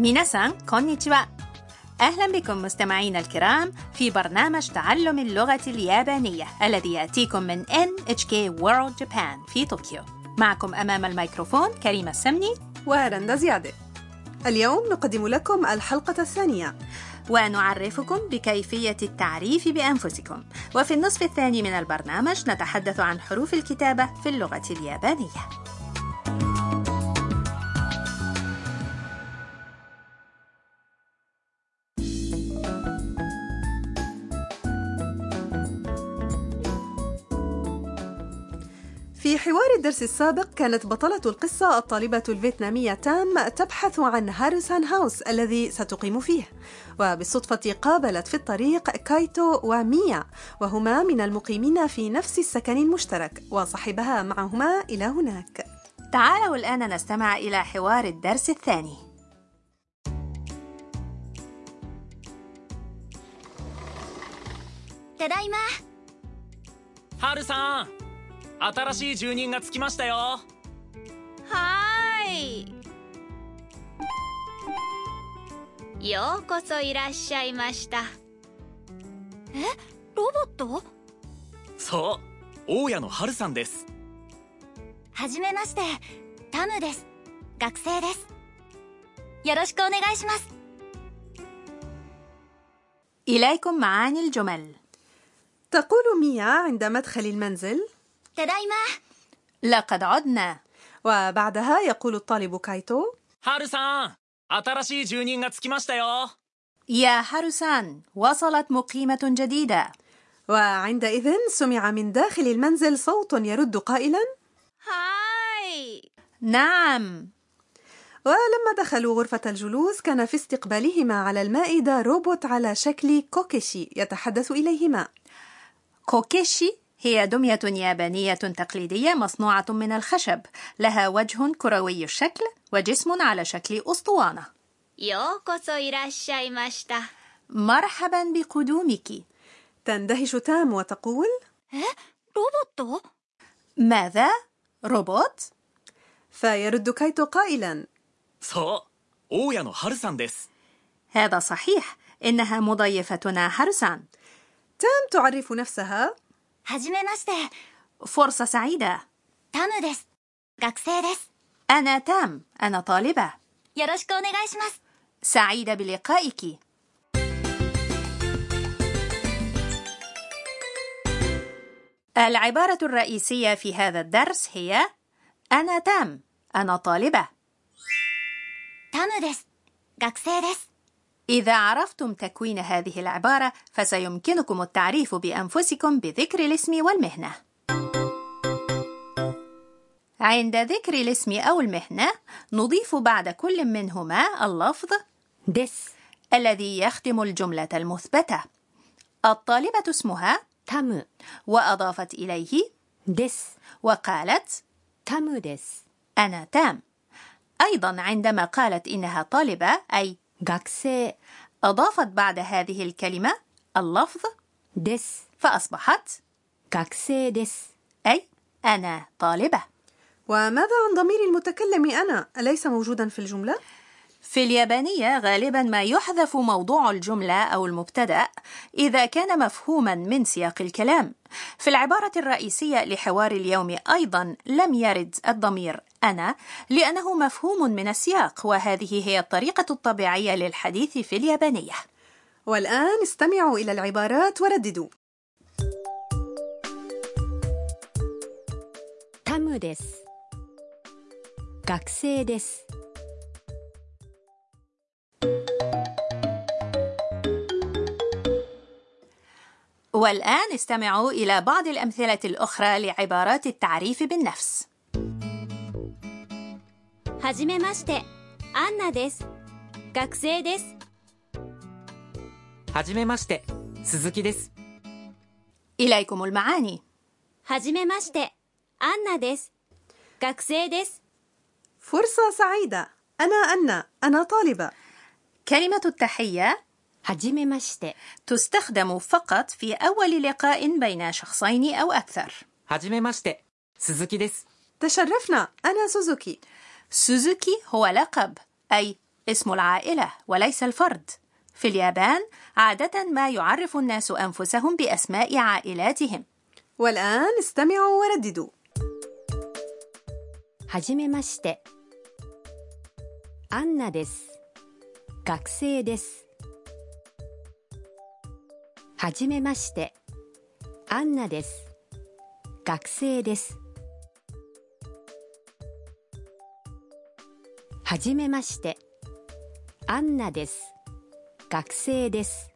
ميناسان كونيتشوا أهلا بكم مستمعينا الكرام في برنامج تعلم اللغة اليابانية الذي يأتيكم من NHK World Japan في طوكيو معكم أمام الميكروفون كريمة السمني ورندا زيادة اليوم نقدم لكم الحلقة الثانية ونعرفكم بكيفية التعريف بأنفسكم. وفي النصف الثاني من البرنامج نتحدث عن حروف الكتابة في اللغة اليابانية. في حوار الدرس السابق كانت بطلة القصة الطالبة الفيتنامية تام تبحث عن هاريسون هاوس الذي ستقيم فيه. وبالصدفة قابلت في الطريق كايتو وميا وهما من المقيمين في نفس السكن المشترك وصحبها معهما إلى هناك. تعالوا الآن نستمع إلى حوار الدرس الثاني. تدايما. هارو-san 新しい住人がつきましたよはーいようこそいらっしゃいましたえロボットそう大家のハルさんですはじめましてタムです学生ですよろしくお願いします إليكم معاني الجمل تقول ميا عند مدخل المنزل تدايما. لقد عدنا. وبعدها يقول الطالب كايتو هارو-سان يا هارسان وصلت مقيمة جديدة. وعندئذ سمع من داخل المنزل صوت يرد قائلا هاي! نعم. ولما دخلوا غرفة الجلوس كان في استقبالهما على المائدة روبوت على شكل كوكيشي يتحدث إليهما. كوكيشي؟ هي دمية يابانية تقليدية مصنوعة من الخشب لها وجه كروي الشكل وجسم على شكل أسطوانة. مرحبا بقدومك. تندهش تام وتقول روبوت ماذا؟ روبوت؟ فيرد كايتو قائلا هذا صحيح إنها مضيفتنا هارسان. تام تعرف نفسها؟ はじめまして فرصة سعيدة タムです学生です أنا تام أنا طالبة よろしくお願いします سعيدة بلقائك العبارة الرئيسية في هذا الدرس هي أنا تام أنا طالبة タムです学生です إذا عرفتم تكوين هذه العبارة فسيمكنكم التعريف بأنفسكم بذكر الاسم والمهنة. عند ذكر الاسم أو المهنة نضيف بعد كل منهما اللفظ دس الذي يختم الجملة المثبتة. الطالبة اسمها تام وأضافت إليه دس وقالت تام دس أنا تام. أيضا عندما قالت إنها طالبة أي 学生 أضافت بعد هذه الكلمة اللفظ دس فأصبحت كاكسي دس أي أنا طالبة وماذا عن ضمير المتكلم أنا؟ أليس موجودا في الجملة؟ في اليابانية غالبا ما يحذف موضوع الجملة أو المبتدأ إذا كان مفهوما من سياق الكلام في العبارة الرئيسية لحوار اليوم أيضا لم يرد الضمير أنا لأنه مفهوم من السياق وهذه هي الطريقة الطبيعية للحديث في اليابانية والآن استمعوا إلى العبارات ورددوا タムです学生です والآن استمعوا إلى بعض الأمثلة الأخرى لعبارات التعريف بالنفس はじめましてアンナです学生ですはじめまして鈴木です إليكم المعاني はじめましてアンナです学生です فرصة سعيدة أنا أنا أنا طالبة كلمة التحية はじめまして تستخدم فقط في أول لقاء بين شخصين أو أكثر はじめまして鈴木です تشرفنا أنا سوزوكي سوزوكي هو لقب أي اسم العائلة وليس الفرد في اليابان عادة ما يعرف الناس أنفسهم بأسماء عائلاتهم والآن استمعوا ورددوا はじめましてアンナです学生です はじめましてアンナです学生ですはじめましてアンナです学生です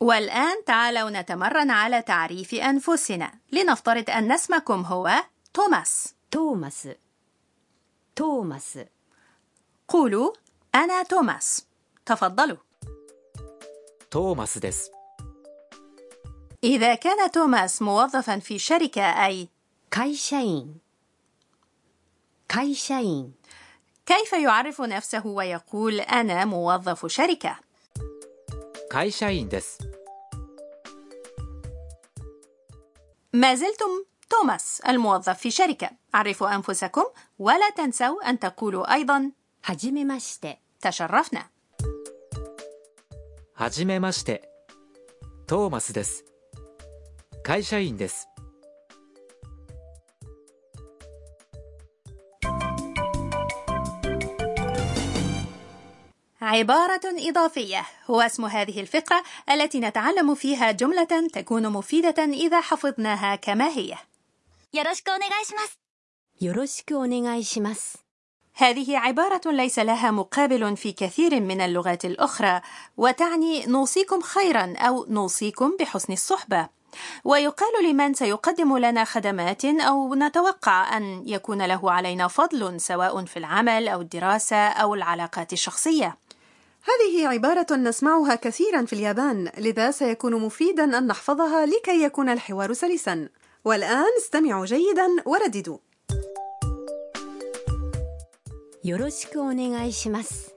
والآن تعالوا نتمرن على تعريف أنفسنا لنفترض أن اسمكم هو توماس トーマストーマス قولوا أنا توماس تفضلوا. توماس です إذا كان توماس موظفا في شركة أي 会社員. 会社員. كيف يعرف نفسه ويقول أنا موظف شركة؟ كايشاين دس ما زلتم توماس الموظف في شركة. عرفوا أنفسكم ولا تنسوا أن تقولوا أيضا. هاجيميماشيتي تشرفنا. はじめまして。トーマスです。会社員です。 عبارة إضافية هو اسم هذه الفقرة التي نتعلم فيها جملة تكون مفيدة إذا حفظناها كما هي よろしくお願いしますよろしくお願いします هذه عبارة ليس لها مقابل في كثير من اللغات الأخرى وتعني نوصيكم خيرا أو نوصيكم بحسن الصحبة. ويقال لمن سيقدم لنا خدمات أو نتوقع أن يكون له علينا فضل سواء في العمل أو الدراسة أو العلاقات الشخصية. هذه عبارة نسمعها كثيرا في اليابان لذا سيكون مفيدا أن نحفظها لكي يكون الحوار سلسا. والآن استمعوا جيدا ورددوا. よろしくお願いします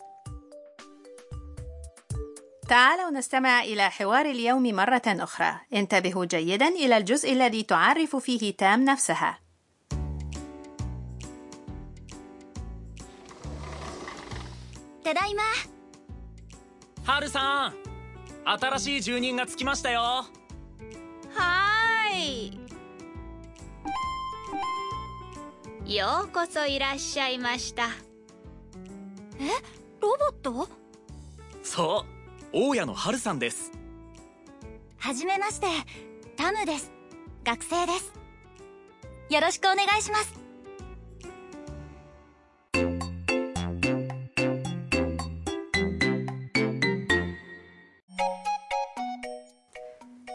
تعالوا نستمع إلى حوار اليوم مرة أخرى انتبهوا جيدا إلى الجزء الذي تعرف فيه تام نفسها ただいまハルさん新しい住人がつきましたよはーいようこそいらっしゃいました えロボットそう大家のハルさんですはじめましてタムです学生ですよろしくお願いします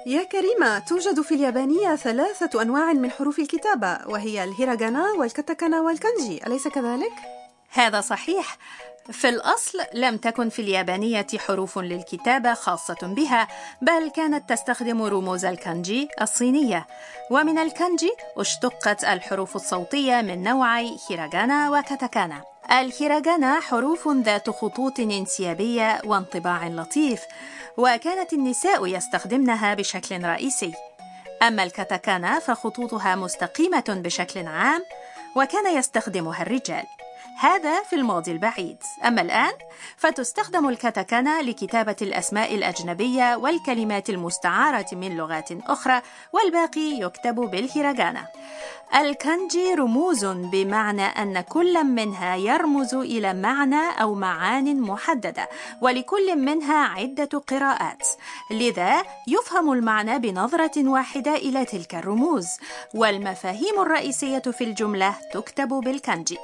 يا كريمة توجد في اليابانية ثلاثة أنواع من حروف الكتابة وهي الهيراغانا والكاتاكانا والكانجي أليس كذلك؟ هذا صحيح في الأصل لم تكن في اليابانية حروف للكتابة خاصة بها بل كانت تستخدم رموز الكانجي الصينية. ومن الكانجي اشتقت الحروف الصوتية من نوعي هيراغانا وكاتاكانا. الهيراغانا حروف ذات خطوط انسيابية وانطباع لطيف وكانت النساء يستخدمنها بشكل رئيسي. أما الكاتاكانا فخطوطها مستقيمة بشكل عام وكان يستخدمها الرجال. هذا في الماضي البعيد. أما الآن فتستخدم الكاتاكانا لكتابة الأسماء الأجنبية والكلمات المستعارة من لغات أخرى والباقي يكتب بالهيراغانا. الكانجي رموز بمعنى أن كل منها يرمز إلى معنى أو معان محددة ولكل منها عدة قراءات. لذا يفهم المعنى بنظرة واحدة إلى تلك الرموز والمفاهيم الرئيسية في الجملة تكتب بالكانجي.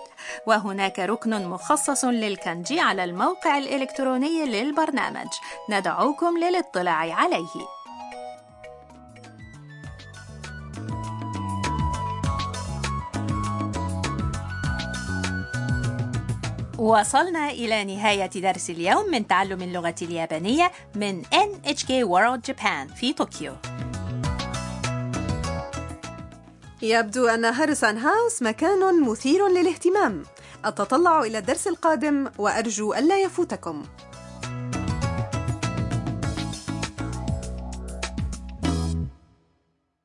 وهناك ركن مخصص للكانجي على الموقع الإلكتروني للبرنامج. ندعوكم للاطلاع عليه. وصلنا إلى نهاية درس اليوم من تعلم اللغة اليابانية من NHK World Japan في طوكيو. يبدو أن هارسان هاوس مكان مثير للاهتمام. أتطلع إلى الدرس القادم وأرجو ألا يفوتكم.